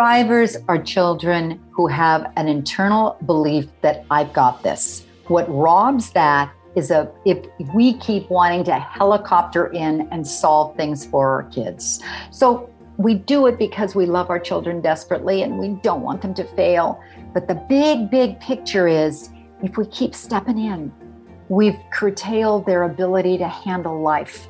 thrivers are children who have an internal belief that I've got this. What robs that is a if we keep wanting to helicopter in and solve things for our kids. So we do it because we love our children desperately and we don't want them to fail. But the big, big picture is if we keep stepping in, we've curtailed their ability to handle life.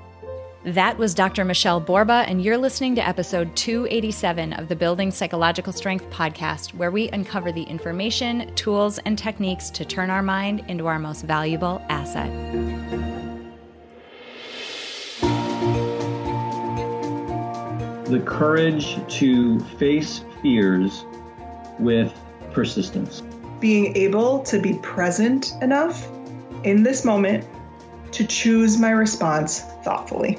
That was Dr. Michelle Borba, and you're listening to episode 287 of the Building Psychological Strength podcast, where we uncover the information, tools, and techniques to turn our mind into our most valuable asset. The courage to face fears with persistence. Being able to be present enough in this moment to choose my response thoughtfully.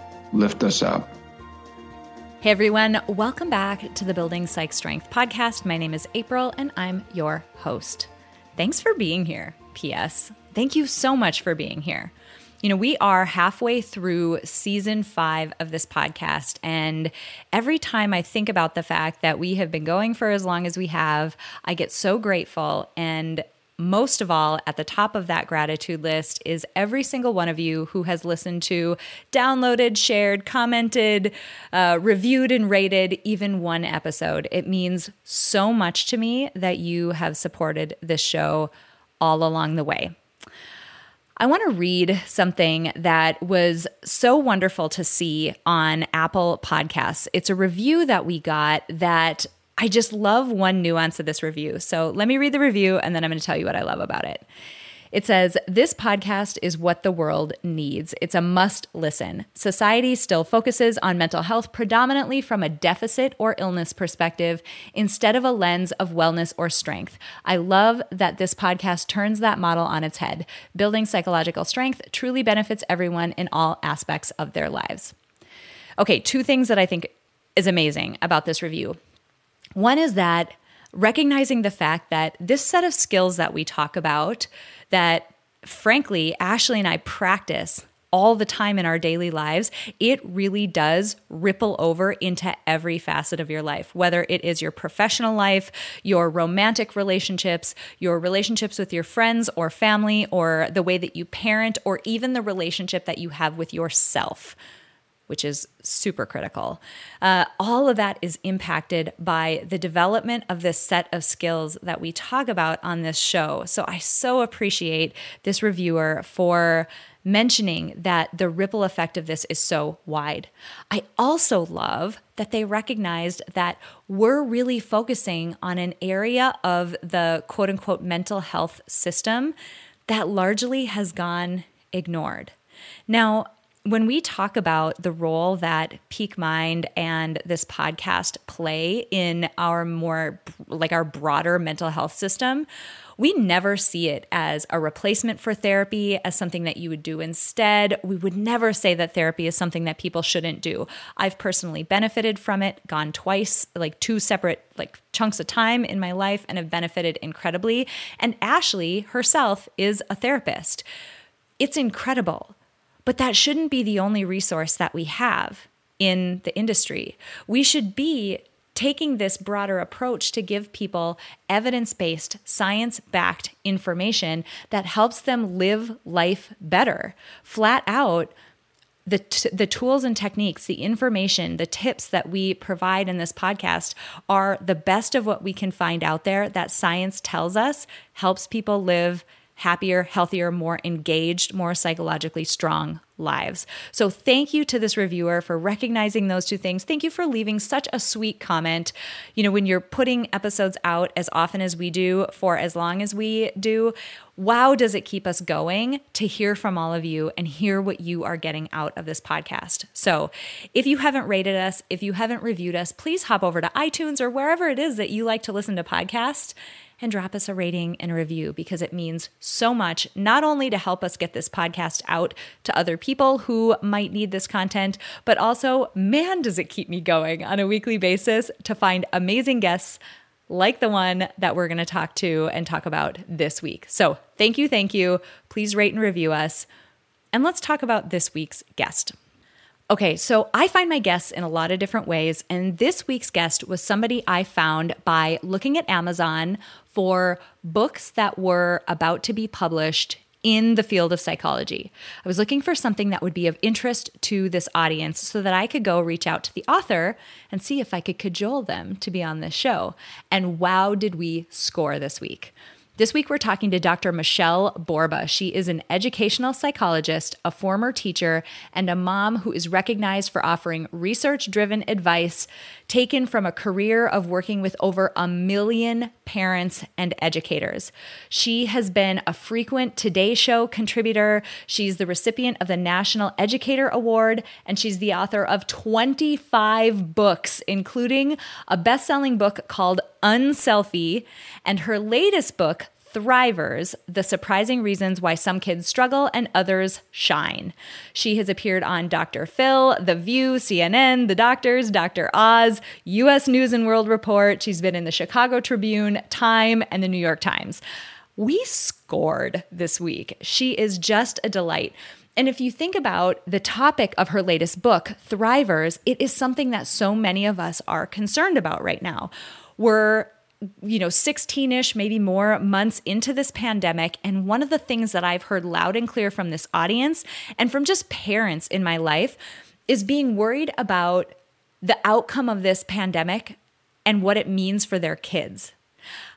lift us up. Hey everyone, welcome back to the Building Psych Strength podcast. My name is April and I'm your host. Thanks for being here. P.S. Thank you so much for being here. You know, we are halfway through season five of this podcast. And every time I think about the fact that we have been going for as long as we have, I get so grateful. And most of all, at the top of that gratitude list is every single one of you who has listened to, downloaded, shared, commented, uh, reviewed, and rated even one episode. It means so much to me that you have supported this show all along the way. I want to read something that was so wonderful to see on Apple Podcasts. It's a review that we got that I just love one nuance of this review. So let me read the review and then I'm going to tell you what I love about it. It says, This podcast is what the world needs. It's a must listen. Society still focuses on mental health predominantly from a deficit or illness perspective instead of a lens of wellness or strength. I love that this podcast turns that model on its head. Building psychological strength truly benefits everyone in all aspects of their lives. Okay, two things that I think is amazing about this review. One is that recognizing the fact that this set of skills that we talk about, that frankly, Ashley and I practice all the time in our daily lives, it really does ripple over into every facet of your life, whether it is your professional life, your romantic relationships, your relationships with your friends or family, or the way that you parent, or even the relationship that you have with yourself which is super critical. Uh, all of that is impacted by the development of this set of skills that we talk about on this show. So I so appreciate this reviewer for mentioning that the ripple effect of this is so wide. I also love that they recognized that we're really focusing on an area of the quote unquote mental health system that largely has gone ignored. Now, when we talk about the role that Peak Mind and this podcast play in our more like our broader mental health system, we never see it as a replacement for therapy, as something that you would do instead. We would never say that therapy is something that people shouldn't do. I've personally benefited from it, gone twice, like two separate like chunks of time in my life and have benefited incredibly. And Ashley herself is a therapist. It's incredible but that shouldn't be the only resource that we have in the industry. We should be taking this broader approach to give people evidence based, science backed information that helps them live life better. Flat out, the, t- the tools and techniques, the information, the tips that we provide in this podcast are the best of what we can find out there that science tells us helps people live happier, healthier, more engaged, more psychologically strong lives. So thank you to this reviewer for recognizing those two things. Thank you for leaving such a sweet comment. You know, when you're putting episodes out as often as we do for as long as we do, wow, does it keep us going to hear from all of you and hear what you are getting out of this podcast. So if you haven't rated us, if you haven't reviewed us, please hop over to iTunes or wherever it is that you like to listen to podcasts and drop us a rating and a review because it means so much, not only to help us get this podcast out to other people who might need this content, but also, man, does it keep me going on a weekly basis to find amazing guests like the one that we're going to talk to and talk about this week. So, thank you, thank you. Please rate and review us. And let's talk about this week's guest. Okay, so I find my guests in a lot of different ways. And this week's guest was somebody I found by looking at Amazon for books that were about to be published in the field of psychology. I was looking for something that would be of interest to this audience so that I could go reach out to the author and see if I could cajole them to be on this show. And wow, did we score this week! This week, we're talking to Dr. Michelle Borba. She is an educational psychologist, a former teacher, and a mom who is recognized for offering research driven advice taken from a career of working with over a million parents and educators. She has been a frequent Today Show contributor. She's the recipient of the National Educator Award, and she's the author of 25 books, including a best selling book called Unselfie, and her latest book, Thrivers The Surprising Reasons Why Some Kids Struggle and Others Shine. She has appeared on Dr. Phil, The View, CNN, The Doctors, Dr. Oz, US News and World Report. She's been in the Chicago Tribune, Time, and the New York Times. We scored this week. She is just a delight. And if you think about the topic of her latest book, Thrivers, it is something that so many of us are concerned about right now. We're you know 16ish maybe more months into this pandemic and one of the things that I've heard loud and clear from this audience and from just parents in my life is being worried about the outcome of this pandemic and what it means for their kids.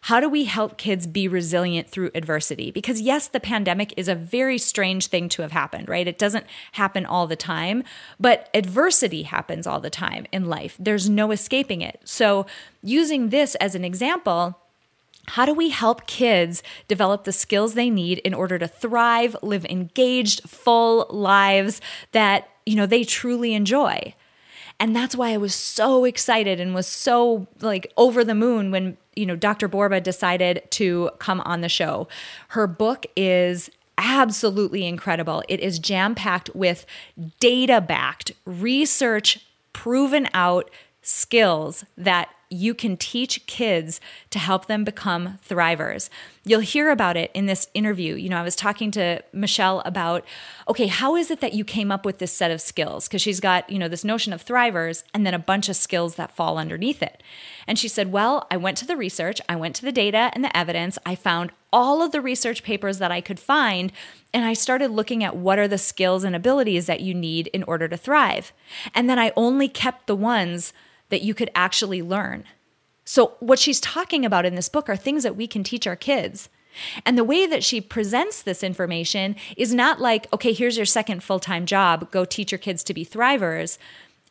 How do we help kids be resilient through adversity? Because, yes, the pandemic is a very strange thing to have happened, right? It doesn't happen all the time, but adversity happens all the time in life. There's no escaping it. So, using this as an example, how do we help kids develop the skills they need in order to thrive, live engaged, full lives that, you know, they truly enjoy? And that's why I was so excited and was so like over the moon when, you know, Dr. Borba decided to come on the show. Her book is absolutely incredible. It is jam packed with data backed, research proven out skills that you can teach kids to help them become thrivers. You'll hear about it in this interview. You know, I was talking to Michelle about, okay, how is it that you came up with this set of skills? Because she's got, you know, this notion of thrivers and then a bunch of skills that fall underneath it. And she said, well, I went to the research, I went to the data and the evidence, I found all of the research papers that I could find. And I started looking at what are the skills and abilities that you need in order to thrive. And then I only kept the ones that you could actually learn. So, what she's talking about in this book are things that we can teach our kids. And the way that she presents this information is not like, okay, here's your second full time job, go teach your kids to be thrivers.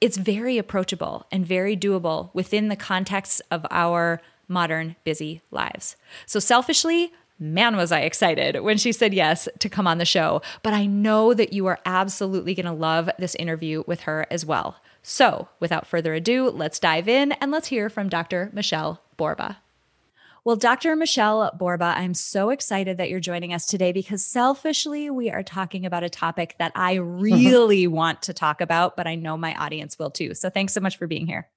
It's very approachable and very doable within the context of our modern busy lives. So, selfishly, man, was I excited when she said yes to come on the show. But I know that you are absolutely going to love this interview with her as well. So, without further ado, let's dive in and let's hear from Dr. Michelle Borba. Well, Dr. Michelle Borba, I'm so excited that you're joining us today because selfishly, we are talking about a topic that I really want to talk about, but I know my audience will too. So, thanks so much for being here.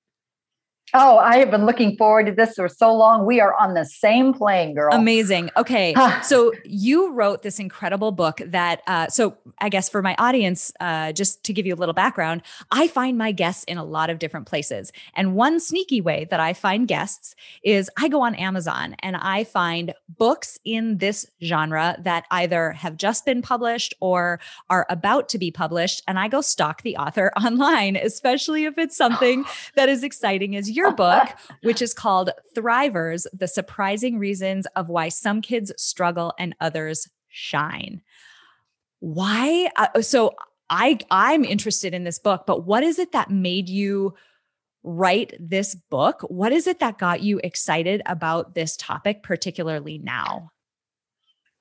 Oh, I have been looking forward to this for so long. We are on the same plane, girl. Amazing. Okay. so you wrote this incredible book that, uh, so I guess for my audience, uh, just to give you a little background, I find my guests in a lot of different places. And one sneaky way that I find guests is I go on Amazon and I find books in this genre that either have just been published or are about to be published. And I go stalk the author online, especially if it's something that is exciting as your book, which is called Thrivers The Surprising Reasons of Why Some Kids Struggle and Others shine. Why? Uh, so I I'm interested in this book, but what is it that made you write this book? What is it that got you excited about this topic, particularly now?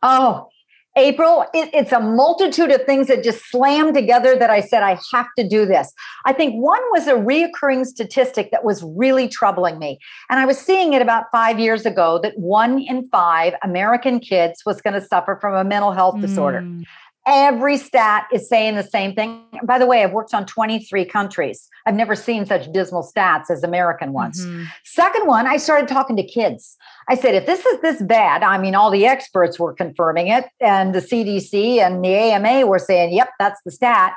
Oh, April, it, it's a multitude of things that just slammed together that I said, I have to do this. I think one was a reoccurring statistic that was really troubling me. And I was seeing it about five years ago that one in five American kids was going to suffer from a mental health disorder. Mm. Every stat is saying the same thing. By the way, I've worked on 23 countries. I've never seen such dismal stats as American ones. Mm-hmm. Second one, I started talking to kids. I said, if this is this bad, I mean, all the experts were confirming it, and the CDC and the AMA were saying, yep, that's the stat.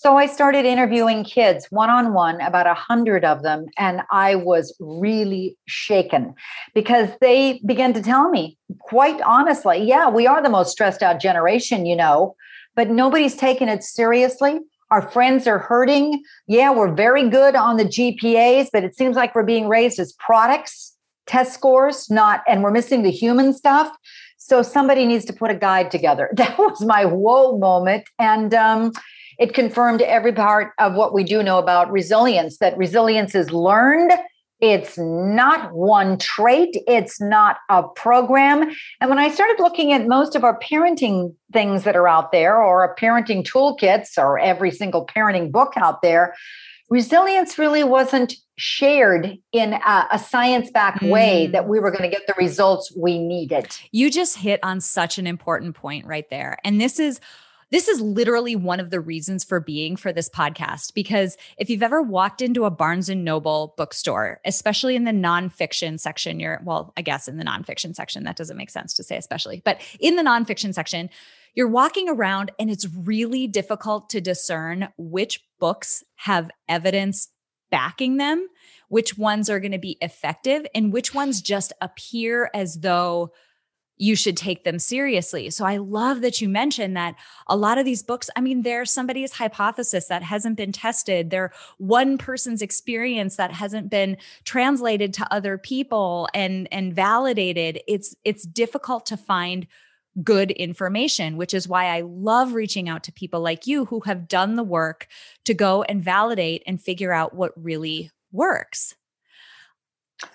So I started interviewing kids one on one, about a hundred of them, and I was really shaken because they began to tell me quite honestly, yeah, we are the most stressed out generation, you know, but nobody's taking it seriously. Our friends are hurting. Yeah, we're very good on the GPAs, but it seems like we're being raised as products, test scores, not, and we're missing the human stuff. So somebody needs to put a guide together. That was my whoa moment. And um, it confirmed every part of what we do know about resilience that resilience is learned. It's not one trait, it's not a program. And when I started looking at most of our parenting things that are out there, or our parenting toolkits, or every single parenting book out there, resilience really wasn't shared in a, a science backed mm. way that we were going to get the results we needed. You just hit on such an important point right there. And this is this is literally one of the reasons for being for this podcast because if you've ever walked into a Barnes and Noble bookstore, especially in the nonfiction section, you're, well, I guess in the nonfiction section, that doesn't make sense to say especially, but in the nonfiction section, you're walking around and it's really difficult to discern which books have evidence backing them, which ones are going to be effective, and which ones just appear as though you should take them seriously. So I love that you mentioned that a lot of these books, I mean, they're somebody's hypothesis that hasn't been tested. They're one person's experience that hasn't been translated to other people and and validated. It's it's difficult to find good information, which is why I love reaching out to people like you who have done the work to go and validate and figure out what really works.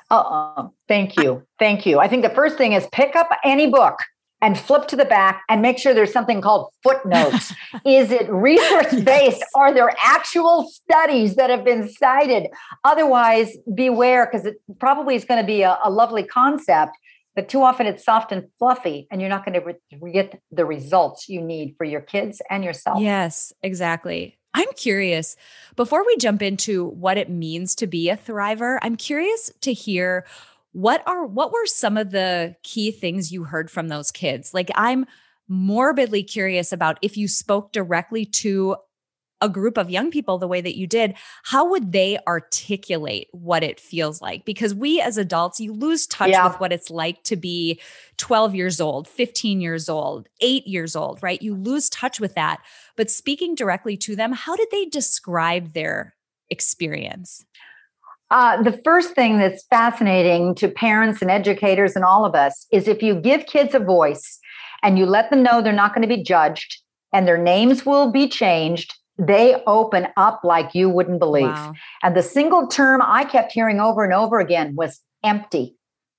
Uh-uh. Thank you. Thank you. I think the first thing is pick up any book and flip to the back and make sure there's something called footnotes. is it research based? Yes. Are there actual studies that have been cited? Otherwise, beware because it probably is going to be a, a, lovely concept, but too often it's soft and fluffy, and you're not going to re- get the results you need for your kids and yourself. Yes, exactly. I'm curious, before we jump into what it means to be a thriver, I'm curious to hear what are what were some of the key things you heard from those kids? Like I'm morbidly curious about if you spoke directly to a group of young people the way that you did, how would they articulate what it feels like? Because we as adults, you lose touch yeah. with what it's like to be 12 years old, 15 years old, eight years old, right? You lose touch with that. But speaking directly to them, how did they describe their experience? Uh, the first thing that's fascinating to parents and educators and all of us is if you give kids a voice and you let them know they're not going to be judged and their names will be changed they open up like you wouldn't believe. Wow. And the single term I kept hearing over and over again was empty.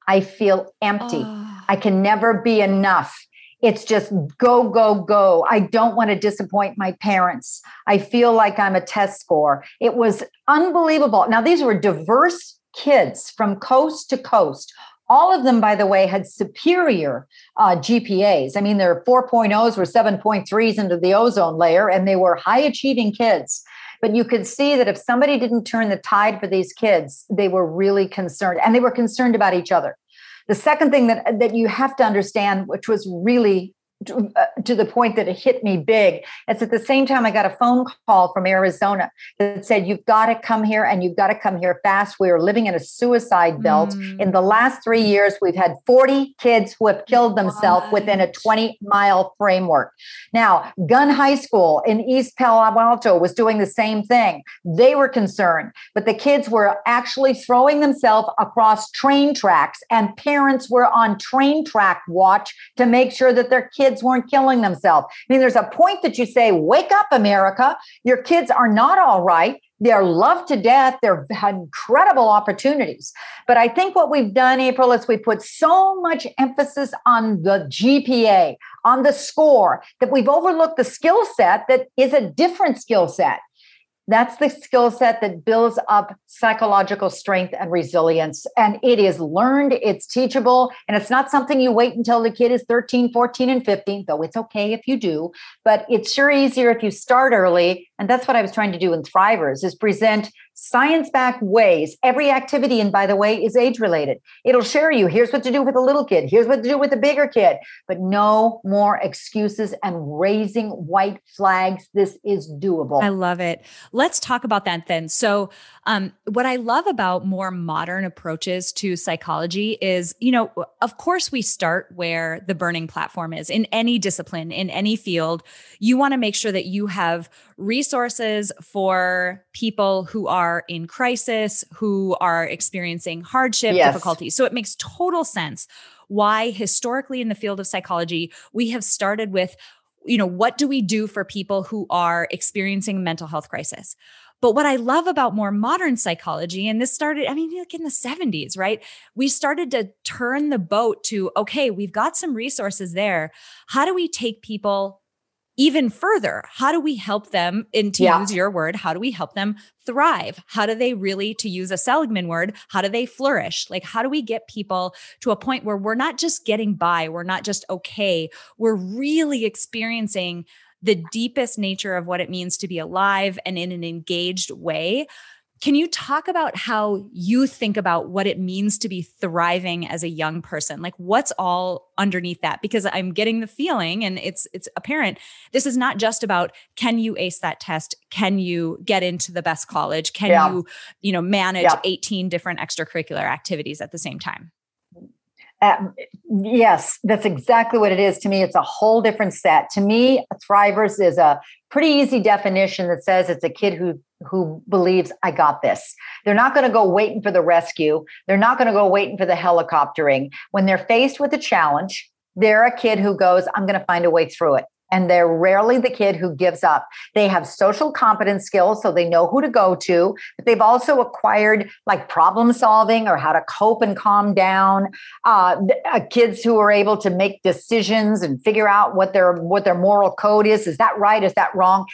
I feel empty. Oh. I can never be enough. It's just go, go, go. I don't want to disappoint my parents. I feel like I'm a test score. It was unbelievable. Now, these were diverse kids from coast to coast, all of them, by the way, had superior uh, GPAs. I mean, their 4.0s were 7.3s into the ozone layer, and they were high achieving kids. But you could see that if somebody didn't turn the tide for these kids, they were really concerned, and they were concerned about each other. The second thing that, that you have to understand, which was really to, uh, to the point that it hit me big. It's at the same time I got a phone call from Arizona that said, You've got to come here and you've got to come here fast. We are living in a suicide belt. Mm. In the last three years, we've had 40 kids who have killed themselves what? within a 20 mile framework. Now, Gunn High School in East Palo Alto was doing the same thing. They were concerned, but the kids were actually throwing themselves across train tracks, and parents were on train track watch to make sure that their kids kids weren't killing themselves. I mean, there's a point that you say, wake up, America. Your kids are not all right. They're loved to death. They've had incredible opportunities. But I think what we've done, April, is we put so much emphasis on the GPA, on the score, that we've overlooked the skill set that is a different skill set. That's the skill set that builds up psychological strength and resilience. And it is learned, it's teachable, and it's not something you wait until the kid is 13, 14, and 15, though it's okay if you do. But it's sure easier if you start early. And that's what I was trying to do in Thrivers is present science backed ways. Every activity, and by the way, is age related. It'll share you here's what to do with a little kid, here's what to do with a bigger kid, but no more excuses and raising white flags. This is doable. I love it. Let's talk about that then. So, um, what I love about more modern approaches to psychology is, you know, of course, we start where the burning platform is in any discipline, in any field. You want to make sure that you have resources for people who are in crisis, who are experiencing hardship, yes. difficulty. So it makes total sense why historically in the field of psychology, we have started with you know what do we do for people who are experiencing mental health crisis but what I love about more modern psychology, and this started, I mean, like in the 70s, right? We started to turn the boat to, okay, we've got some resources there. How do we take people even further how do we help them in to yeah. use your word how do we help them thrive how do they really to use a seligman word how do they flourish like how do we get people to a point where we're not just getting by we're not just okay we're really experiencing the deepest nature of what it means to be alive and in an engaged way can you talk about how you think about what it means to be thriving as a young person? Like what's all underneath that? Because I'm getting the feeling and it's it's apparent this is not just about can you ace that test? Can you get into the best college? Can yeah. you, you know, manage yeah. 18 different extracurricular activities at the same time? Uh, yes, that's exactly what it is to me. It's a whole different set. To me, Thrivers is a pretty easy definition that says it's a kid who who believes I got this. They're not going to go waiting for the rescue. They're not going to go waiting for the helicoptering. When they're faced with a challenge, they're a kid who goes, I'm going to find a way through it and they're rarely the kid who gives up. They have social competence skills, so they know who to go to, but they've also acquired like problem solving or how to cope and calm down. Uh, uh, kids who are able to make decisions and figure out what their what their moral code is. Is that right? Is that wrong?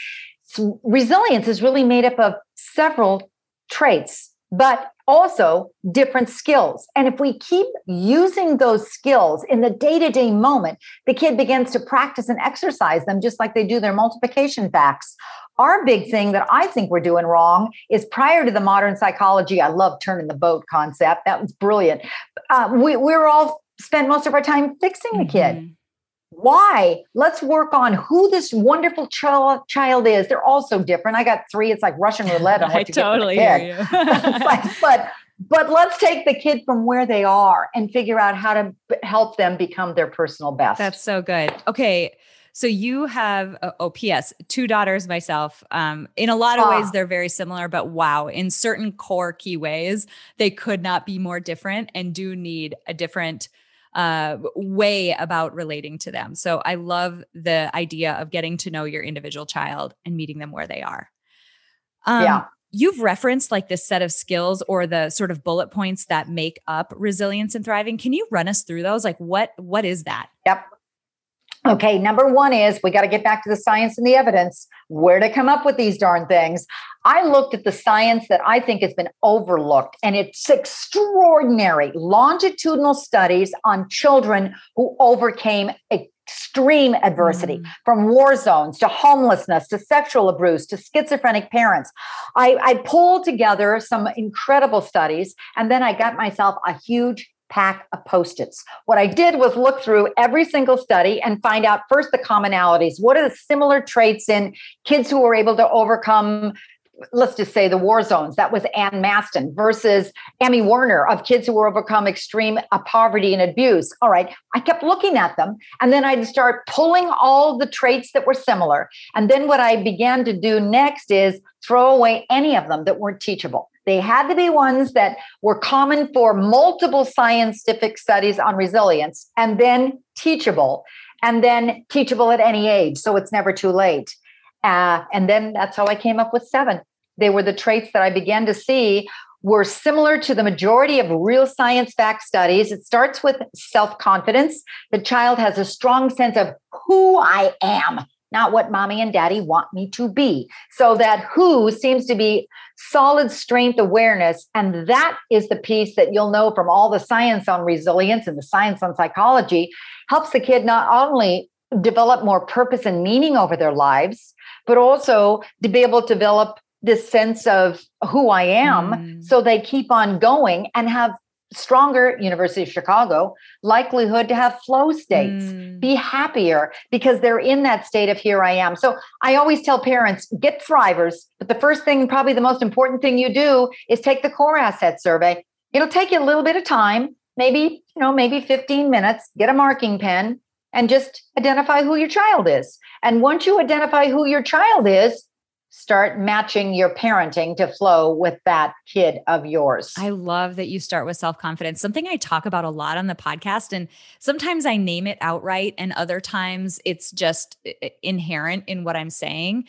So resilience is really made up of several traits, but also different skills. And if we keep using those skills in the day to day moment, the kid begins to practice and exercise them just like they do their multiplication facts. Our big thing that I think we're doing wrong is prior to the modern psychology, I love turning the boat concept. That was brilliant. Uh, we, we're all spent most of our time fixing the kid. Mm-hmm why? Let's work on who this wonderful child child is. They're all so different. I got three. It's like russian roulette. I totally get hear you. but but let's take the kid from where they are and figure out how to help them become their personal best. That's so good. Okay so you have uh, oh ps two daughters myself. Um, in a lot of ways ah. they're very similar but wow in certain core key ways they could not be more different and do need a different uh, way about relating to them. So I love the idea of getting to know your individual child and meeting them where they are. Um, yeah. You've referenced like this set of skills or the sort of bullet points that make up resilience and thriving. Can you run us through those? Like what what is that? Yep. Okay, number one is we got to get back to the science and the evidence, where to come up with these darn things. I looked at the science that I think has been overlooked, and it's extraordinary longitudinal studies on children who overcame extreme adversity mm. from war zones to homelessness to sexual abuse to schizophrenic parents. I, I pulled together some incredible studies, and then I got myself a huge pack of post-its. What I did was look through every single study and find out first the commonalities. What are the similar traits in kids who were able to overcome let's just say the war zones. That was Ann Masten versus Emmy Werner of kids who were overcome extreme uh, poverty and abuse. All right. I kept looking at them and then I'd start pulling all the traits that were similar. And then what I began to do next is throw away any of them that weren't teachable. They had to be ones that were common for multiple scientific studies on resilience and then teachable. and then teachable at any age. So it's never too late. Uh, and then that's how I came up with seven. They were the traits that I began to see were similar to the majority of real science fact studies. It starts with self confidence. The child has a strong sense of who I am, not what mommy and daddy want me to be. So that who seems to be solid strength awareness. And that is the piece that you'll know from all the science on resilience and the science on psychology helps the kid not only develop more purpose and meaning over their lives, but also to be able to develop this sense of who I am. Mm. So they keep on going and have stronger University of Chicago likelihood to have flow states, mm. be happier because they're in that state of here I am. So I always tell parents get thrivers, but the first thing, probably the most important thing you do is take the core asset survey. It'll take you a little bit of time, maybe, you know, maybe 15 minutes, get a marking pen and just identify who your child is. And once you identify who your child is, start matching your parenting to flow with that kid of yours. I love that you start with self confidence, something I talk about a lot on the podcast. And sometimes I name it outright, and other times it's just inherent in what I'm saying.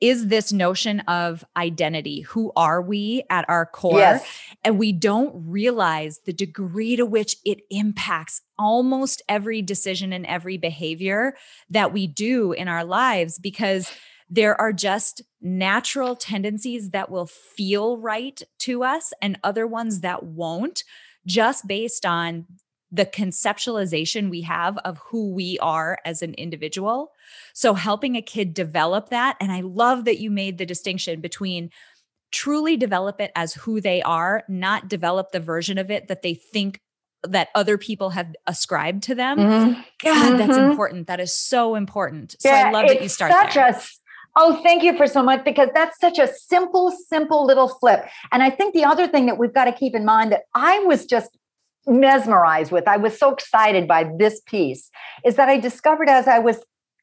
Is this notion of identity? Who are we at our core? Yes. And we don't realize the degree to which it impacts almost every decision and every behavior that we do in our lives because there are just natural tendencies that will feel right to us and other ones that won't, just based on the conceptualization we have of who we are as an individual. So, helping a kid develop that. And I love that you made the distinction between truly develop it as who they are, not develop the version of it that they think that other people have ascribed to them. Mm-hmm. God, mm-hmm. that's important. That is so important. So yeah, I love that you start such there. A, Oh, thank you for so much because that's such a simple, simple little flip. And I think the other thing that we've got to keep in mind that I was just mesmerized with, I was so excited by this piece, is that I discovered as I was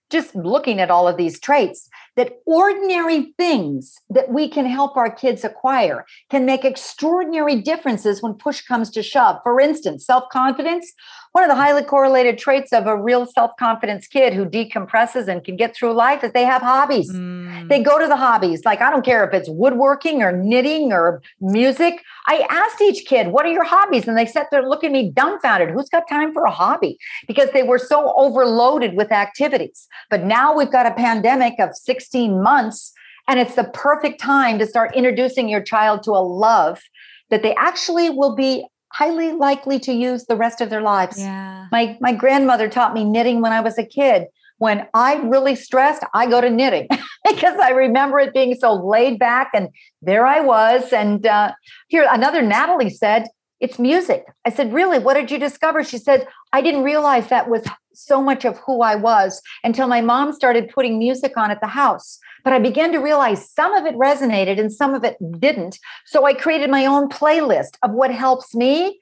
just looking at all of these traits that ordinary things that we can help our kids acquire can make extraordinary differences when push comes to shove. For instance, self confidence one of the highly correlated traits of a real self-confidence kid who decompresses and can get through life is they have hobbies. Mm. They go to the hobbies. Like I don't care if it's woodworking or knitting or music. I asked each kid, "What are your hobbies?" And they sat there looking at me dumbfounded. Who's got time for a hobby? Because they were so overloaded with activities. But now we've got a pandemic of 16 months and it's the perfect time to start introducing your child to a love that they actually will be highly likely to use the rest of their lives. Yeah. My my grandmother taught me knitting when I was a kid. When I'm really stressed, I go to knitting because I remember it being so laid back. And there I was. And uh, here, another Natalie said, It's music. I said, Really? What did you discover? She said, I didn't realize that was so much of who I was until my mom started putting music on at the house. But I began to realize some of it resonated and some of it didn't. So I created my own playlist of what helps me.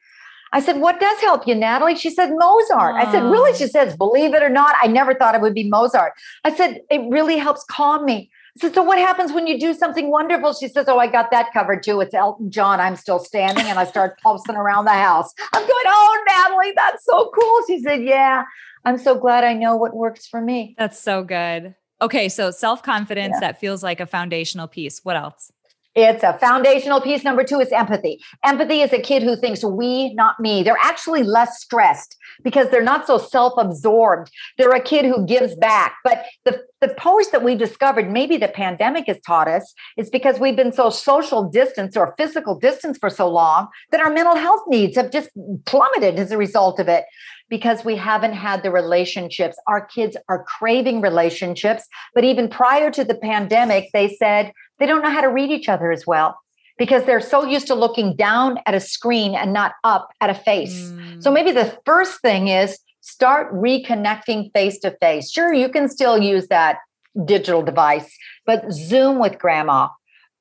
I said, What does help you, Natalie? She said, Mozart. I said, Really? She says, Believe it or not, I never thought it would be Mozart. I said, It really helps calm me. Said, So what happens when you do something wonderful? She says, Oh, I got that covered too. It's Elton John. I'm still standing. And I start pulsing around the house. I'm going, Oh, Natalie, that's so cool. She said, Yeah, I'm so glad I know what works for me. That's so good. Okay, so self confidence yeah. that feels like a foundational piece. What else? It's a foundational piece. Number two is empathy. Empathy is a kid who thinks we, not me. They're actually less stressed because they're not so self absorbed. They're a kid who gives back. But the, the post that we discovered, maybe the pandemic has taught us, is because we've been so social distance or physical distance for so long that our mental health needs have just plummeted as a result of it because we haven't had the relationships. Our kids are craving relationships. But even prior to the pandemic, they said they don't know how to read each other as well because they're so used to looking down at a screen and not up at a face. Mm. So maybe the first thing is start reconnecting face to face. Sure, you can still use that digital device, but Zoom with grandma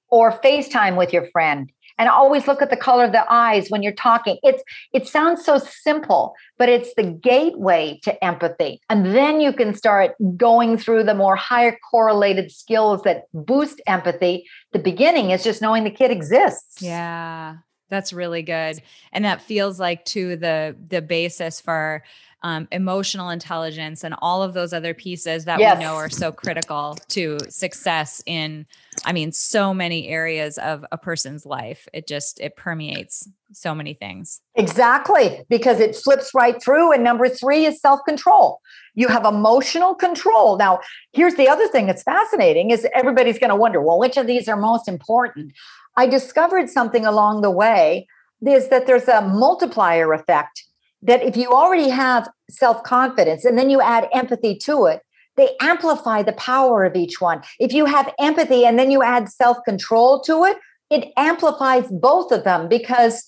or FaceTime with your friend and always look at the color of the eyes when you're talking. It's it sounds so simple but it's the gateway to empathy. And then you can start going through the more higher correlated skills that boost empathy. The beginning is just knowing the kid exists. Yeah That's really good. And that feels like to the the basis for um, emotional intelligence and all of those other pieces that yes. we know are so critical to success in i mean so many areas of a person's life. It just it permeates so many things. Exactly because it flips right through and number three is self-control. You have emotional control. Now here's the other thing that's fascinating is everybody's going to wonder well which of these are most important? I discovered something along the way is that there's a multiplier effect that if you already have self confidence and then you add empathy to it, they amplify the power of each one. If you have empathy and then you add self control to it, it amplifies both of them because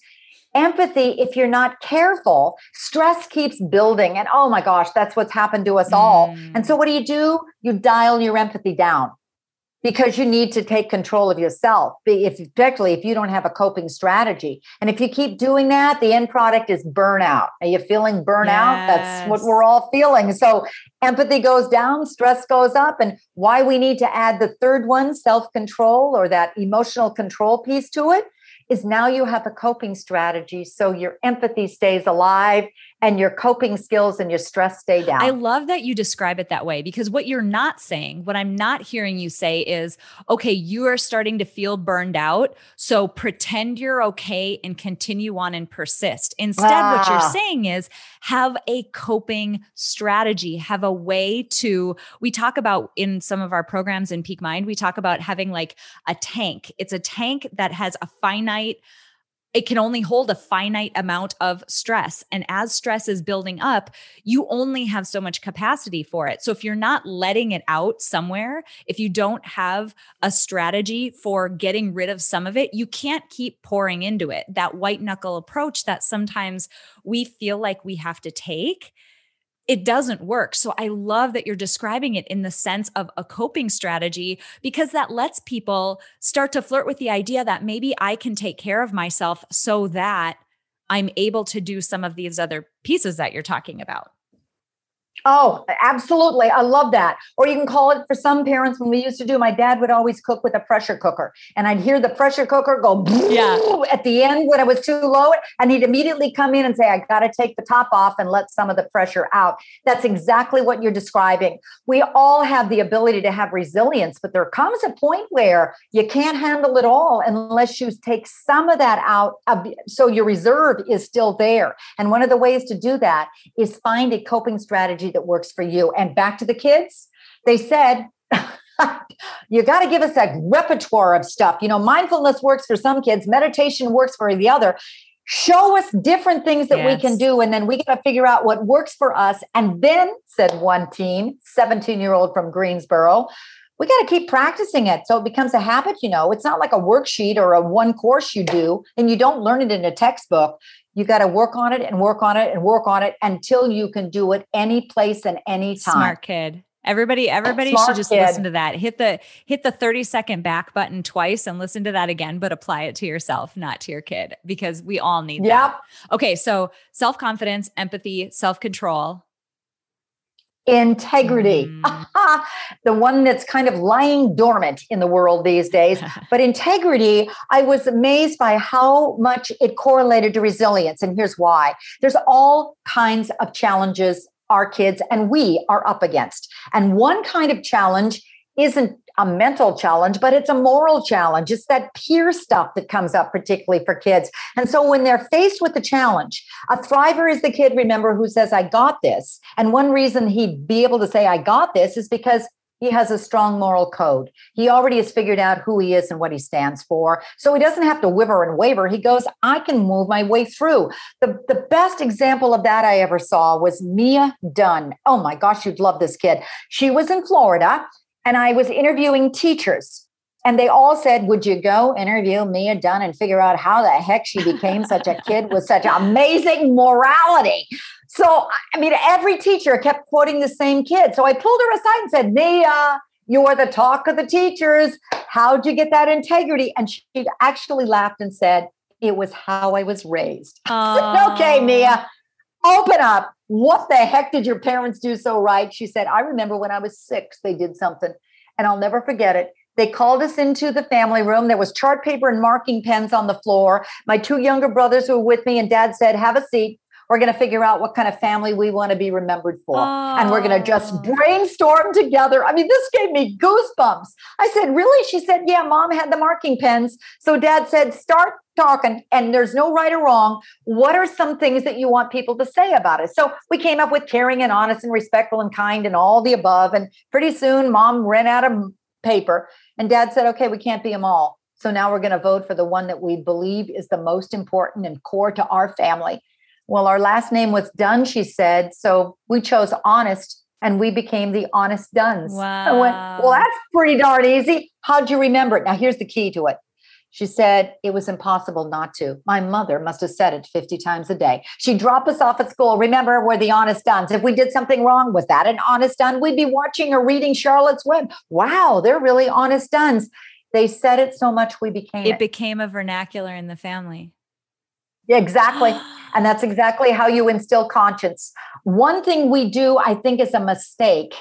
empathy, if you're not careful, stress keeps building. And oh my gosh, that's what's happened to us all. Mm. And so, what do you do? You dial your empathy down because you need to take control of yourself. If particularly if you don't have a coping strategy. And if you keep doing that the end product is burnout. Are you feeling burnout? Yes. that's what we're all feeling. So empathy goes down stress goes up and why we need to add the third one self-control or that emotional control piece to it is now you have a coping strategy so your empathy stays alive and your coping skills and your stress stay down. I love that you describe it that way because what you're not saying, what I'm not hearing you say is, okay, you are starting to feel burned out. So pretend you're okay and continue on and persist. Instead, ah. what you're ah. saying is have a coping strategy, have a way to, we talk about in some of our programs in Peak Mind, we talk about having like a tank. It's a tank that has a finite it can only hold a finite amount of stress. And as stress is building up, you only have so much capacity for it. So if you're not letting it out somewhere, if you don't have a strategy for getting rid of some of it, you can't keep pouring into it. That white knuckle approach that sometimes we feel like we have to take it doesn't work. So I love that you're describing it in the sense of a coping strategy because that lets people start to flirt with the idea that maybe I can take care of myself so that I'm able to do some of these other pieces that you're talking about. Oh, absolutely. I love that. Or you can call it for some parents when we used to do, my dad would always cook with a pressure cooker. And I'd hear the pressure cooker go yeah. at the end when it was too low. And he'd immediately come in and say, I got to take the top off and let some of the pressure out. That's exactly what you're describing. We all have the ability to have resilience, but there comes a point where you can't handle it all unless you take some of that out. So your reserve is still there. And one of the ways to do that is find a coping strategy strategy that works for you. And back to the kids, they said, you got to give us a repertoire of stuff. You know, mindfulness works for some kids, meditation works for the other. Show us different things that yes. we can do. And then we got to figure out what works for us. And then, said one teen, 17 year old from Greensboro, we got to keep practicing it so it becomes a habit you know it's not like a worksheet or a one course you do and you don't learn it in a textbook you got to work on it and work on it and work on it until you can do it any place and any time. Smart kid. Everybody, everybody Smart should just kid. listen to that. Hit the hit the 30 second back button twice and listen to that again, but apply it to yourself, not to your kid, because we all need yep. that. Okay, so self-confidence, empathy, self-control integrity. Mm. the one that's kind of lying dormant in the world these days. But integrity i was amazed by how much it correlated to resilience and here's why. There's all kinds of challenges our kids and we are up against. And one kind of challenge isn't a mental challenge, but it's a moral challenge. It's that peer stuff that comes up, particularly for kids. And so when they're faced with the challenge, a thriver is the kid, remember, who says, I got this. And one reason he'd be able to say, I got this is because he has a strong moral code. He already has figured out who he is and what he stands for. So he doesn't have to wiver and waver. He goes, I can move my way through. The, the best example of that I ever saw was Mia Dunn. Oh my gosh, you'd love this kid. She was in Florida and I was interviewing teachers. And they all said, Would you go interview Mia Dunn and figure out how the heck she became such a kid with such amazing morality? So, I mean, every teacher kept quoting the same kid. So I pulled her aside and said, Mia, you are the talk of the teachers. How'd you get that integrity? And she actually laughed and said, It was how I was raised. Said, okay, Mia, open up. What the heck did your parents do so right? She said, I remember when I was six, they did something, and I'll never forget it. They called us into the family room. There was chart paper and marking pens on the floor. My two younger brothers were with me, and dad said, Have a seat. We're going to figure out what kind of family we want to be remembered for. Oh. And we're going to just brainstorm together. I mean, this gave me goosebumps. I said, Really? She said, Yeah, mom had the marking pens. So dad said, Start talking, and there's no right or wrong. What are some things that you want people to say about it? So we came up with caring and honest and respectful and kind and all the above. And pretty soon, mom ran out of paper, and dad said, Okay, we can't be them all. So now we're going to vote for the one that we believe is the most important and core to our family. Well, our last name was Dunn, she said. So we chose honest and we became the honest Dunns. Wow. Went, well, that's pretty darn easy. How'd you remember it? Now, here's the key to it. She said it was impossible not to. My mother must have said it 50 times a day. She'd drop us off at school. Remember, we're the honest Dunns. If we did something wrong, was that an honest Dunn? We'd be watching or reading Charlotte's Web. Wow, they're really honest Dunns. They said it so much we became it. It became a vernacular in the family. Yeah, exactly. and that's exactly how you instill conscience. One thing we do, I think, is a mistake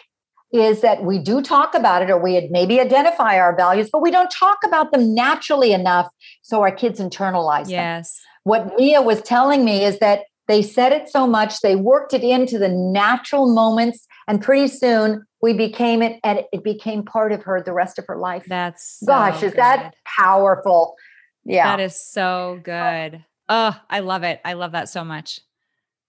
is that we do talk about it or we maybe identify our values, but we don't talk about them naturally enough so our kids internalize yes. them. What Mia was telling me is that they said it so much, they worked it into the natural moments, and pretty soon we became it and it became part of her the rest of her life. That's so gosh, is good. that powerful? Yeah. That is so good. Oh, I love it. I love that so much.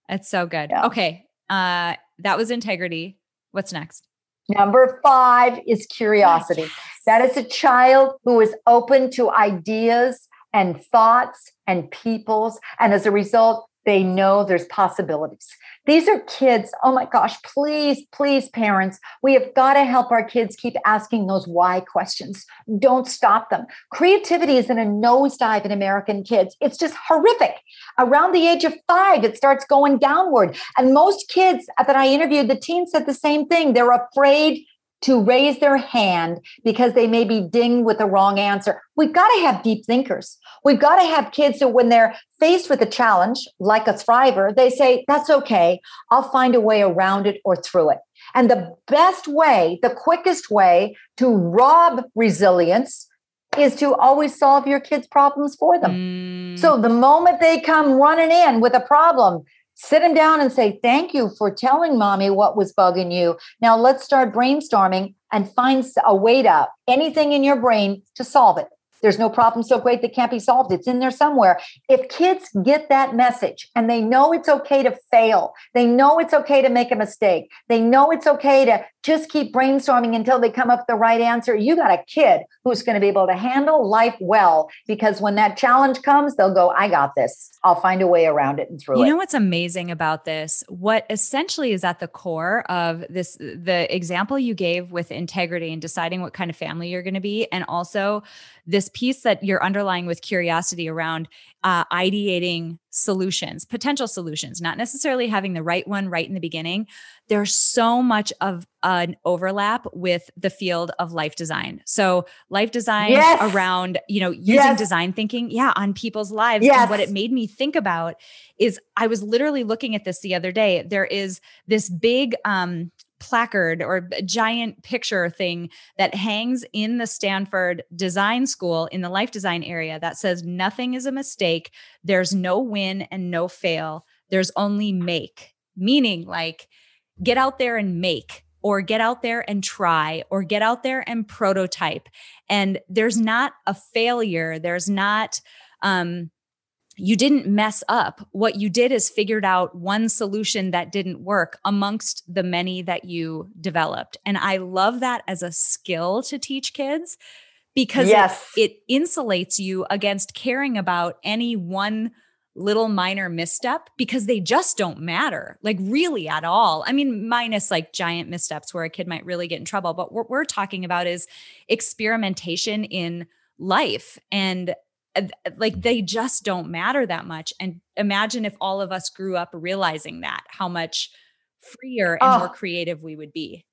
It's so good. Yeah. Okay. Uh that was integrity. What's next? Number five is curiosity. Yes. That is a child who is open to ideas and thoughts and peoples. And as a result, they know there's possibilities. These are kids. Oh my gosh, please, please, parents, we have got to help our kids keep asking those why questions. Don't stop them. Creativity is in a nosedive in American kids. It's just horrific. Around the age of five, it starts going downward. And most kids that I interviewed, the teens said the same thing. They're afraid to raise their hand because they may be dinged with the wrong answer. We've got to have deep thinkers. We've got to have kids who, when they're faced with a challenge, like a thriver, they say, That's okay. I'll find a way around it or through it. And the best way, the quickest way to rob resilience is to always solve your kids' problems for them. Mm. So the moment they come running in with a problem, sit them down and say, Thank you for telling mommy what was bugging you. Now let's start brainstorming and find a way to anything in your brain to solve it. There's no problem so great that can't be solved. It's in there somewhere. If kids get that message and they know it's okay to fail, they know it's okay to make a mistake, they know it's okay to just keep brainstorming until they come up with the right answer. You got a kid who's going to be able to handle life well because when that challenge comes, they'll go, I got this. I'll find a way around it and through you it. You know what's amazing about this? What essentially is at the core of this, the example you gave with integrity and deciding what kind of family you're going to be, and also this piece that you're underlying with curiosity around uh, ideating solutions, potential solutions, not necessarily having the right one right in the beginning. There's so much of an overlap with the field of life design. So, life design yes. around, you know, using yes. design thinking, yeah, on people's lives. Yes. And what it made me think about is I was literally looking at this the other day. There is this big um placard or giant picture thing that hangs in the Stanford Design School in the life design area that says nothing is a mistake. There's no win and no fail. There's only make, meaning like get out there and make or get out there and try or get out there and prototype. And there's not a failure. There's not, um, you didn't mess up. What you did is figured out one solution that didn't work amongst the many that you developed. And I love that as a skill to teach kids because yes. it, it insulates you against caring about any one little minor misstep because they just don't matter, like really at all. I mean, minus like giant missteps where a kid might really get in trouble. But what we're talking about is experimentation in life. And Uh, uh, like they just don't matter that much and imagine if all of us grew up realizing that how much freer and oh. more creative we would be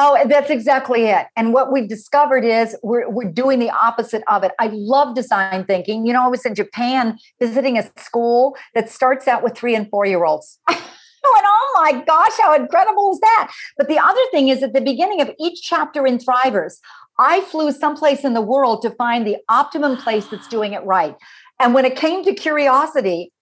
Oh, that's exactly it. And what we've discovered is we're, we're doing the opposite of it. I love design thinking. You know, I was in Japan visiting a school that starts out with three and four year olds. Went, oh my gosh, how incredible is that? But the other thing is at the beginning of each chapter in Thrivers, I flew someplace in the world to find the optimum place that's doing it right. And when it came to curiosity,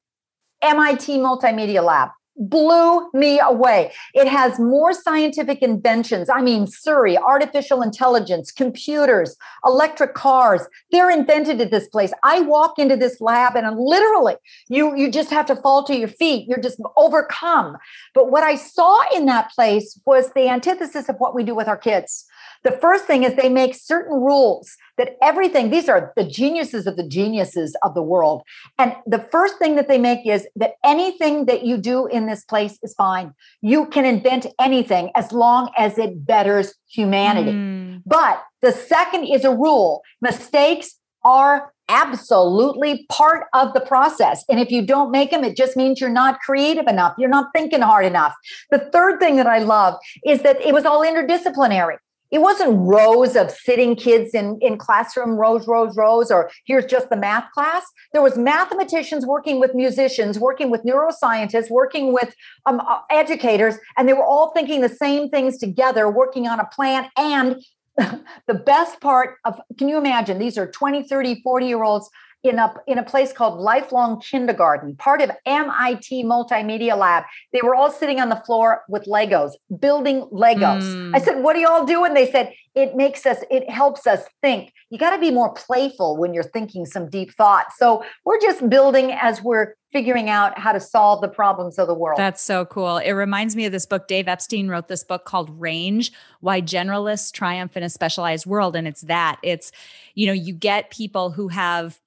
MIT Multimedia Lab blew me away. It has more scientific inventions. I mean, Siri, artificial intelligence, computers, electric cars. They're invented at this place. I walk into this lab and I'm literally, you, you just have to fall to your feet. You're just overcome. But what I saw in that place was the antithesis of what we do with our kids. The first thing is they make certain rules that everything, these are the geniuses of the geniuses of the world. And the first thing that they make is that anything that you do in this place is fine. You can invent anything as long as it betters humanity. Mm. But the second is a rule mistakes are absolutely part of the process. And if you don't make them, it just means you're not creative enough. You're not thinking hard enough. The third thing that I love is that it was all interdisciplinary it wasn't rows of sitting kids in, in classroom rows rows rows or here's just the math class. There was mathematicians working with musicians working with neuroscientists working with um, uh, educators and they were all thinking the same things together working on a plan. And the best part of can you imagine? These are 20 30 40 year olds in a in a place called Lifelong Kindergarten, part of MIT Multimedia Lab. They were all sitting on the floor with Legos, building Legos. Mm. I said, "What do you all do?" And they said, "It makes us. It helps us think. You got to be more playful when you're thinking some deep thoughts." So we're just building as we're figuring out how to solve the problems of the world. That's so cool. It reminds me of this book. Dave Epstein wrote this book called Range Why Generalists Triumph in a Specialized World. And it's that it's, you know, you get people who have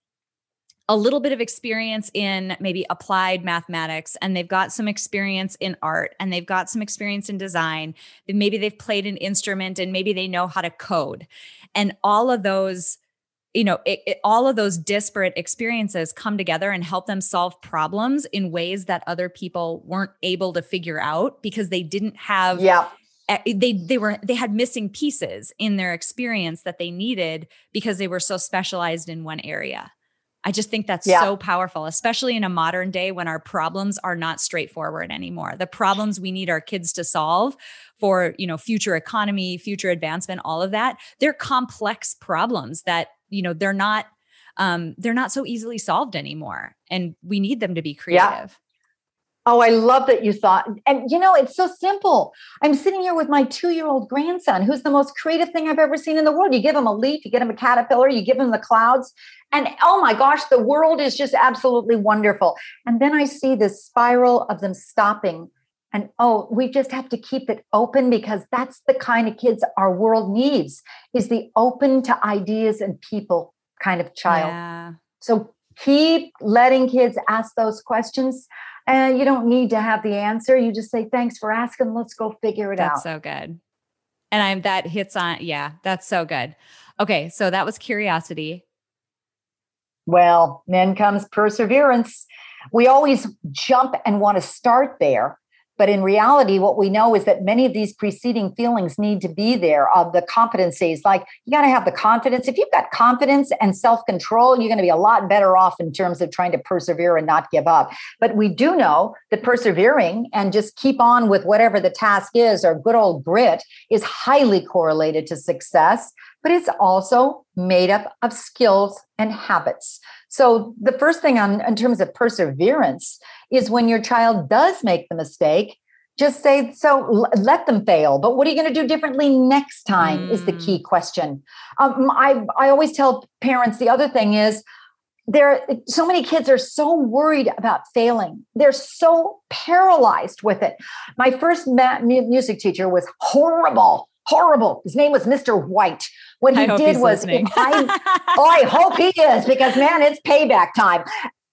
a little bit of experience in maybe applied mathematics and they've got some experience in art and they've got some experience in design. Maybe they've played an instrument and maybe they know how to code. And all of those you know it, it, all of those disparate experiences come together and help them solve problems in ways that other people weren't able to figure out because they didn't have yeah. they they were they had missing pieces in their experience that they needed because they were so specialized in one area I just think that's yeah. so powerful, especially in a modern day when our problems are not straightforward anymore. The problems we need our kids to solve for, you know, future economy, future advancement, all of that, they're complex problems that, you know, they're not um they're not so easily solved anymore and we need them to be creative. Yeah. Oh, I love that you thought. And you know, it's so simple. I'm sitting here with my two year old grandson, who's the most creative thing I've ever seen in the world. You give him a leaf, you get him a caterpillar, you give him the clouds, and oh my gosh, the world is just absolutely wonderful. And then I see this spiral of them stopping. And oh, we just have to keep it open because that's the kind of kids our world needs is the open to ideas and people kind of child. Yeah. So keep letting kids ask those questions. And you don't need to have the answer. You just say, thanks for asking. Let's go figure it that's out. That's so good. And I'm that hits on, yeah, that's so good. Okay. So that was curiosity. Well, then comes perseverance. We always jump and want to start there. But in reality, what we know is that many of these preceding feelings need to be there of the competencies. Like you got to have the confidence. If you've got confidence and self control, you're going to be a lot better off in terms of trying to persevere and not give up. But we do know that persevering and just keep on with whatever the task is or good old grit is highly correlated to success but it's also made up of skills and habits. So the first thing on in terms of perseverance is when your child does make the mistake, just say so let them fail but what are you going to do differently next time? mm. is the key mm. question. Um, I, I always tell parents the other thing is there so many kids are so worried about failing. They're so paralyzed with it. My first music teacher was horrible horrible. His name was mr white what he did was, I, oh, I hope he is because man, it's payback time.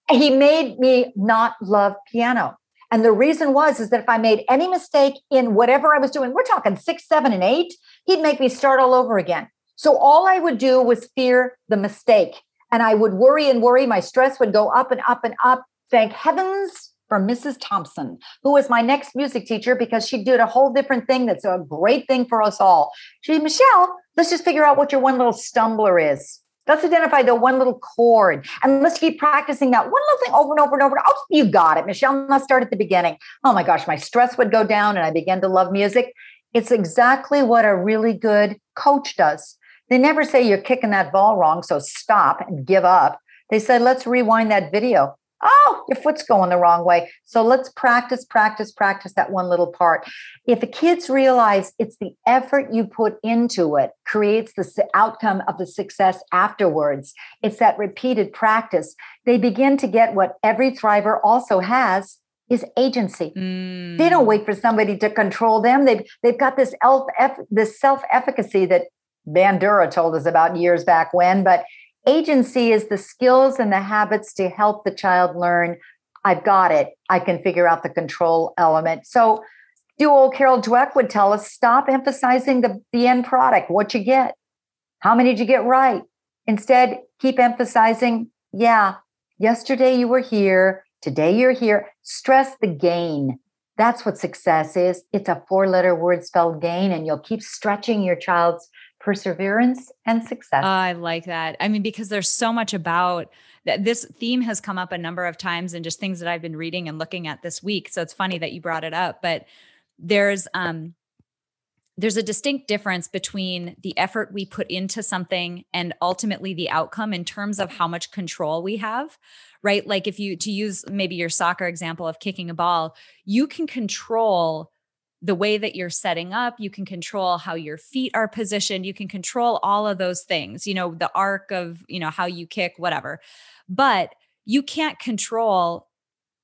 He made me not love piano. And the reason was is that if I made any mistake in whatever I was doing, we're talking six, seven, and eight, he'd make me start all over again. So all I would do was fear the mistake. And I would worry and worry. My stress would go up and up and up. Thank heavens from Mrs. Thompson, who was my next music teacher because she did a whole different thing that's a great thing for us all. She, Michelle, let's just figure out what your one little stumbler is. Let's identify the one little chord and let's keep practicing that one little thing over and over and over. Oh, you got it, Michelle. Let's start at the beginning. Oh my gosh, my stress would go down and I began to love music. It's exactly what a really good coach does. They never say you're kicking that ball wrong, so stop and give up. They said, let's rewind that video. Oh, your foot's going the wrong way. So let's practice, practice, practice that one little part. If the kids realize it's the effort you put into it creates the outcome of the success afterwards, it's that repeated practice, they begin to get what every thriver also has is agency. Mm. They don't wait for somebody to control them. They've they've got this elf, this self efficacy that Bandura told us about years back when, but Agency is the skills and the habits to help the child learn I've got it. I can figure out the control element. So, do old Carol Dweck would tell us stop emphasizing the, the end product, what you get. How many did you get right? Instead, keep emphasizing, yeah, yesterday you were here, today you're here. Stress the gain. That's what success is. It's a four letter word spelled gain, and you'll keep stretching your child's perseverance and success. I like that. I mean, because there's so much about that. This theme has come up a number of times and just things that I've been reading and looking at this week. So it's funny that you brought it up, but there's, um, there's a distinct difference between the effort we put into something and ultimately the outcome in terms of how much control we have right like if you to use maybe your soccer example of kicking a ball you can control the way that you're setting up you can control how your feet are positioned you can control all of those things you know the arc of you know how you kick whatever. But you can't control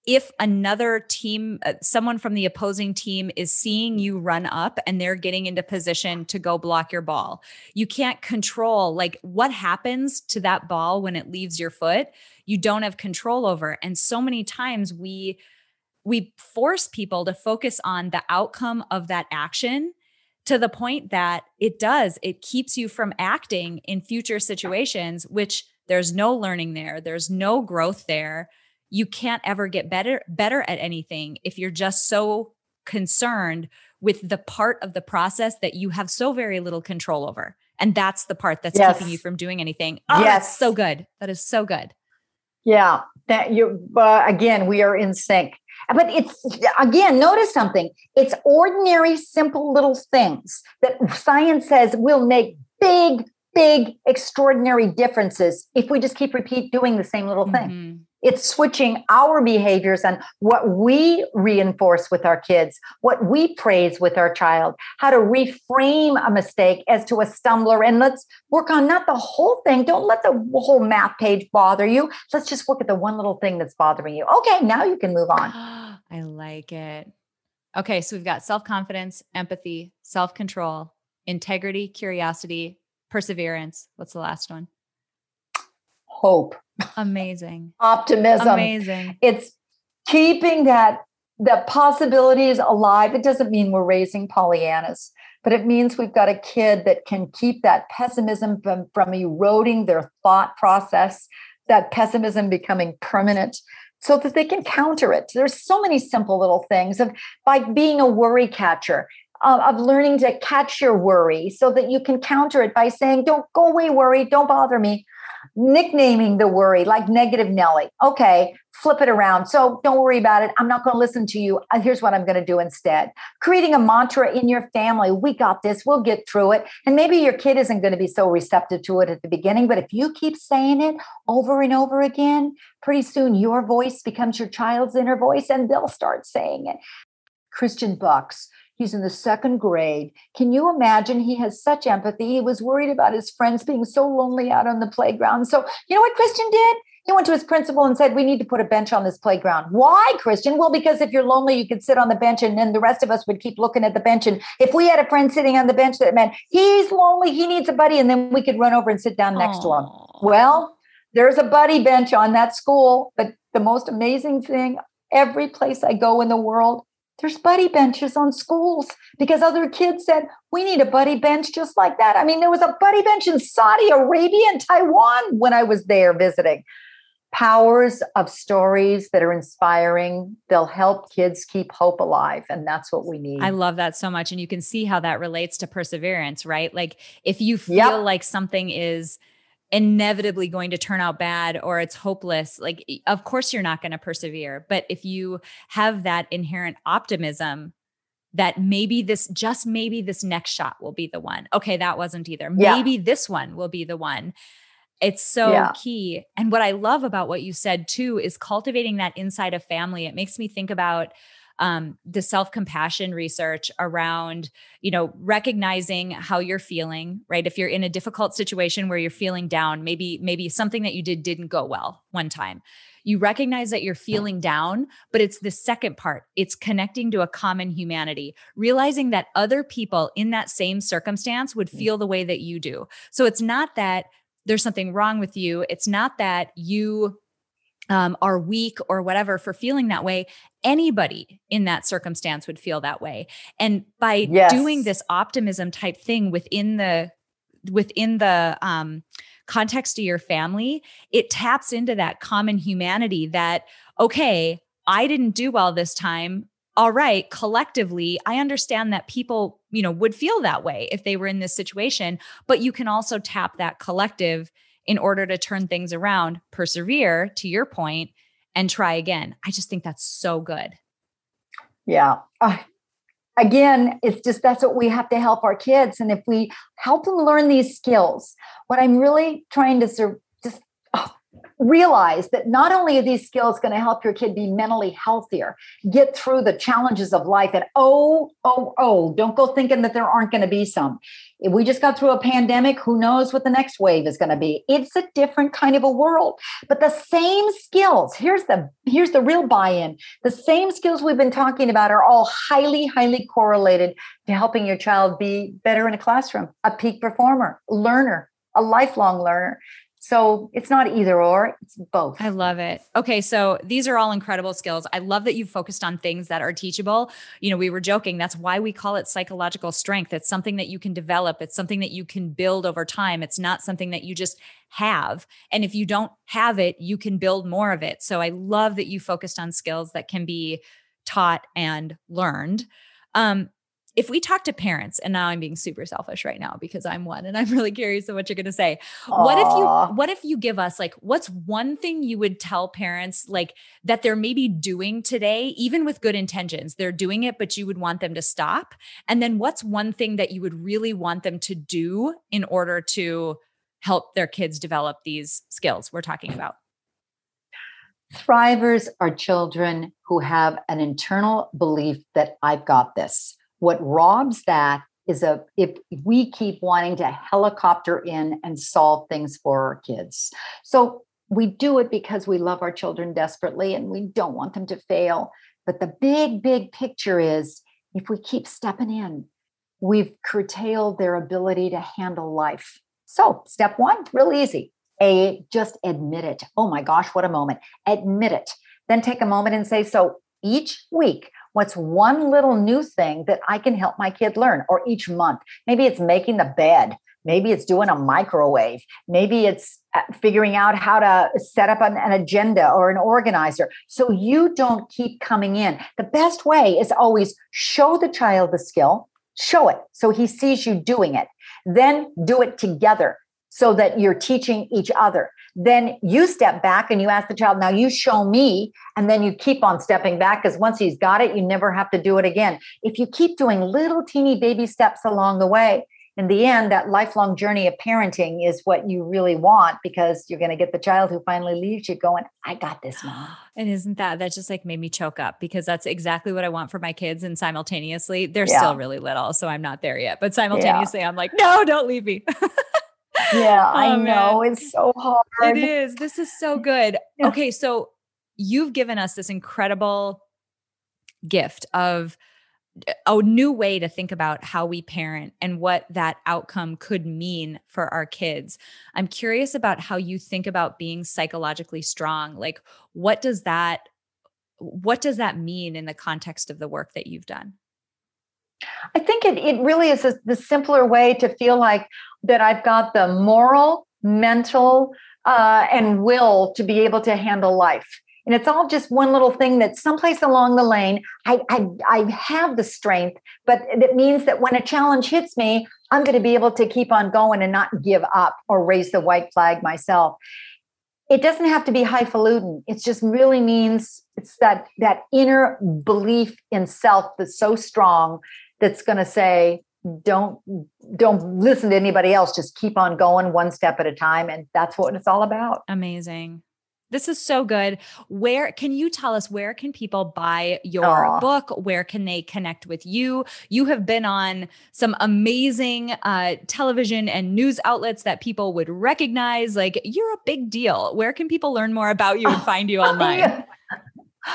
if another team uh, someone from the opposing team is seeing you run up and they're getting into position to go block your ball. You can't control like what happens to that ball when it leaves your foot? You don't have control over and so many times we we force people to focus on the outcome of that action to the point that it does it keeps you from acting in future situations which there's no learning there there's no growth there. You can't ever get better better at anything if you're just so concerned with the part of the process that you have so very little control over. And that's the part that's yes. keeping you from doing anything. Oh, yes. so good. That is so good. Yeah that you uh, again we are in sync but it's again, notice something. It's ordinary, simple little things that science says will make big, big, extraordinary differences if we just keep repeat doing the same little thing. Mm-hmm. It's switching our behaviors and what we reinforce with our kids, what we praise with our child, how to reframe a mistake as to a stumbler. And let's work on not the whole thing. Don't let the whole math page bother you. Let's just look at the one little thing that's bothering you. Okay, now you can move on. I like it. Okay, so we've got self confidence, empathy, self control, integrity, curiosity, perseverance. What's the last one? Hope. Amazing. Optimism. Amazing. It's keeping that the possibilities alive. It doesn't mean we're raising Pollyannas, but it means we've got a kid that can keep that pessimism from, from eroding their thought process, that pessimism becoming permanent so that they can counter it. There's so many simple little things of by being a worry catcher, uh, of learning to catch your worry so that you can counter it by saying, Don't go away, worry, don't bother me nicknaming the worry like negative Nelly. Okay, flip it around. So don't worry about it. I'm not going to listen to you. Uh, here's what I'm going to do instead. Creating a mantra in your family. We got this. We'll get through it. And maybe your kid isn't going to be so receptive to it at the beginning, but if you keep saying it over and over again, pretty soon your voice becomes your child's inner voice and they'll start saying it. Christian Bucks He's in the second grade. Can you imagine? He has such empathy. He was worried about his friends being so lonely out on the playground. So, you know what Christian did? He went to his principal and said, We need to put a bench on this playground. Why, Christian? Well, because if you're lonely, you could sit on the bench and then the rest of us would keep looking at the bench. And if we had a friend sitting on the bench that meant he's lonely, he needs a buddy, and then we could run over and sit down next Aww. to him. Well, there's a buddy bench on that school. But the most amazing thing every place I go in the world, there's buddy benches on schools because other kids said, we need a buddy bench just like that. I mean, there was a buddy bench in Saudi Arabia and Taiwan when I was there visiting. Powers of stories that are inspiring, they'll help kids keep hope alive. And that's what we need. I love that so much. And you can see how that relates to perseverance, right? Like if you feel yep. like something is, inevitably going to turn out bad or it's hopeless, like, of course, you're not going to persevere. But if you have that inherent optimism, that maybe this just maybe this next shot will be the one. Okay, that wasn't either. Yeah. Maybe this one will be the one. It's so Yeah. key. And what I love about what you said too is cultivating that inside a family. It makes me think about um, the self compassion research around, you know, recognizing how you're feeling, right? If you're in a difficult situation where you're feeling down, maybe, maybe something that you did didn't go well one time. You recognize that you're feeling down, but it's the second part. It's connecting to a common humanity, realizing that other people in that same circumstance would feel the way that you do. So it's not that there's something wrong with you. It's not that you um, are weak or whatever for feeling that way. Anybody in that circumstance would feel that way. And by Yes. doing this optimism type thing within the within the um, context of your family, it taps into that common humanity that okay, I didn't do well this time. All right, collectively, I understand that people, you know, would feel that way if they were in this situation, but you can also tap that collective in order to turn things around, persevere to your point, and try again. I just think that's so good. Yeah. Uh, again, it's just that's what we have to help our kids. And if we help them learn these skills, what I'm really trying to realize that not only are these skills going to help your kid be mentally healthier, get through the challenges of life, and oh, oh, oh, don't go thinking that there aren't going to be some. If we just got through a pandemic, who knows what the next wave is going to be? It's a different kind of a world. But the same skills, here's the here's the real buy-in. The same skills we've been talking about are all highly, highly correlated to helping your child be better in a classroom, a peak performer, learner, a lifelong learner. So it's not either or, it's both. I love it. Okay, so these are all incredible skills. I love that you focused on things that are teachable. You know, we were joking, that's why we call it psychological strength. It's something that you can develop, it's something that you can build over time. It's not something that you just have. And if you don't have it, you can build more of it. So I love that you focused on skills that can be taught and learned. Um, if we talk to parents, and now I'm being super selfish right now because I'm one and I'm really curious of what you're going to say. What if you what if you give us like what's one thing you would tell parents like that they're maybe doing today even with good intentions. They're doing it but you would want them to stop. And then what's one thing that you would really want them to do in order to help their kids develop these skills we're talking about? Thrivers are children who have an internal belief that I've got this. What robs that is a if we keep wanting to helicopter in and solve things for our kids. So we do it because we love our children desperately and we don't want them to fail. But the big, big picture is if we keep stepping in, we've curtailed their ability to handle life. So, step one, real easy. A, just admit it. Oh my gosh, what a moment. Admit it. Then take a moment and say, so each week, what's one little new thing that I can help my kid learn? Or each month, maybe it's making the bed. Maybe it's doing a microwave. Maybe it's uh, figuring out how to set up an, an agenda or an organizer. So you don't keep coming in. The best way is always show the child the skill, show it so he sees you doing it. Then do it together so that you're teaching each other. Then you step back and you ask the child, now you show me, and then you keep on stepping back because once he's got it, you never have to do it again. If you keep doing little teeny baby steps along the way, in the end, that lifelong journey of parenting is what you really want because you're going to get the child who finally leaves you going, I got this, mom. And isn't that that just like made me choke up because that's exactly what I want for my kids. And simultaneously, they're Yeah. still really little, so I'm not there yet. But simultaneously, I'm like, no, don't leave me. Yeah, oh, I Oh, know. man. It's so hard. It is. This is so good. Yeah. Okay, so you've given us this incredible gift of uh, a new way to think about how we parent and what that outcome could mean for our kids. I'm curious about how you think about being psychologically strong. Like what does that what does that mean in the context of the work that you've done? I think it, it really is a, the simpler way to feel like that I've got the moral, mental, uh, and will to be able to handle life. And it's all just one little thing that someplace along the lane, I, I, I have the strength, but it means that when a challenge hits me, I'm going to be able to keep on going and not give up or raise the white flag myself. it doesn't have to be highfalutin. It just really means it's that that inner belief in self that's so strong that's going to say, don't don't listen to anybody else. Just keep on going one step at a time, and that's what it's all about. Amazing. This is so good. Where can you tell us where can people buy your Aww. book? Where can they connect with you? You have been on some amazing uh, television and news outlets that people would recognize. Like you're a big deal. Where can people learn more about you and find you online?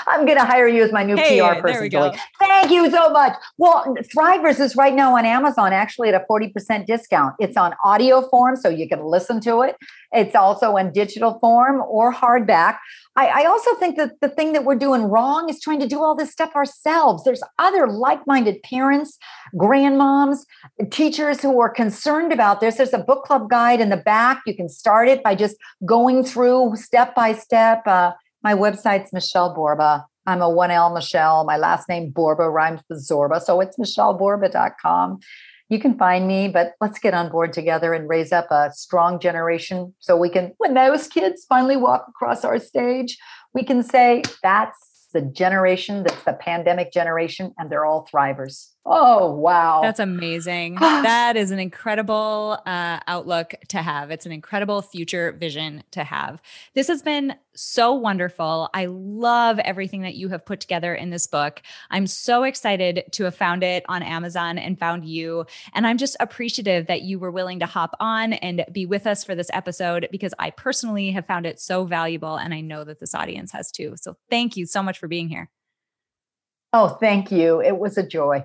I'm going to hire you as my new hey, PR person, Julie. Thank you so much. Well, Thrivers is right now on Amazon, actually at a 40% discount. It's on audio form, so you can listen to it. It's also in digital form or hardback. I, I also think that the thing that we're doing wrong is trying to do all this stuff ourselves. There's other like minded parents, grandmoms, teachers who are concerned about this. There's a book club guide in the back. You can start it by just going through step by step. Uh, my website's Michelle Borba. I'm a 1L Michelle. My last name Borba rhymes with Zorba. So it's michelleborba.com. You can find me, but let's get on board together and raise up a strong generation so we can, when those kids finally walk across our stage, we can say, that's the generation that's the pandemic generation, and they're all thrivers. Oh, wow. That's amazing. that is an incredible uh, outlook to have. It's an incredible future vision to have. This has been so wonderful. I love everything that you have put together in this book. I'm so excited to have found it on Amazon and found you. And I'm just appreciative that you were willing to hop on and be with us for this episode because I personally have found it so valuable. And I know that this audience has too. So thank you so much for being here. Oh, thank you. It was a joy.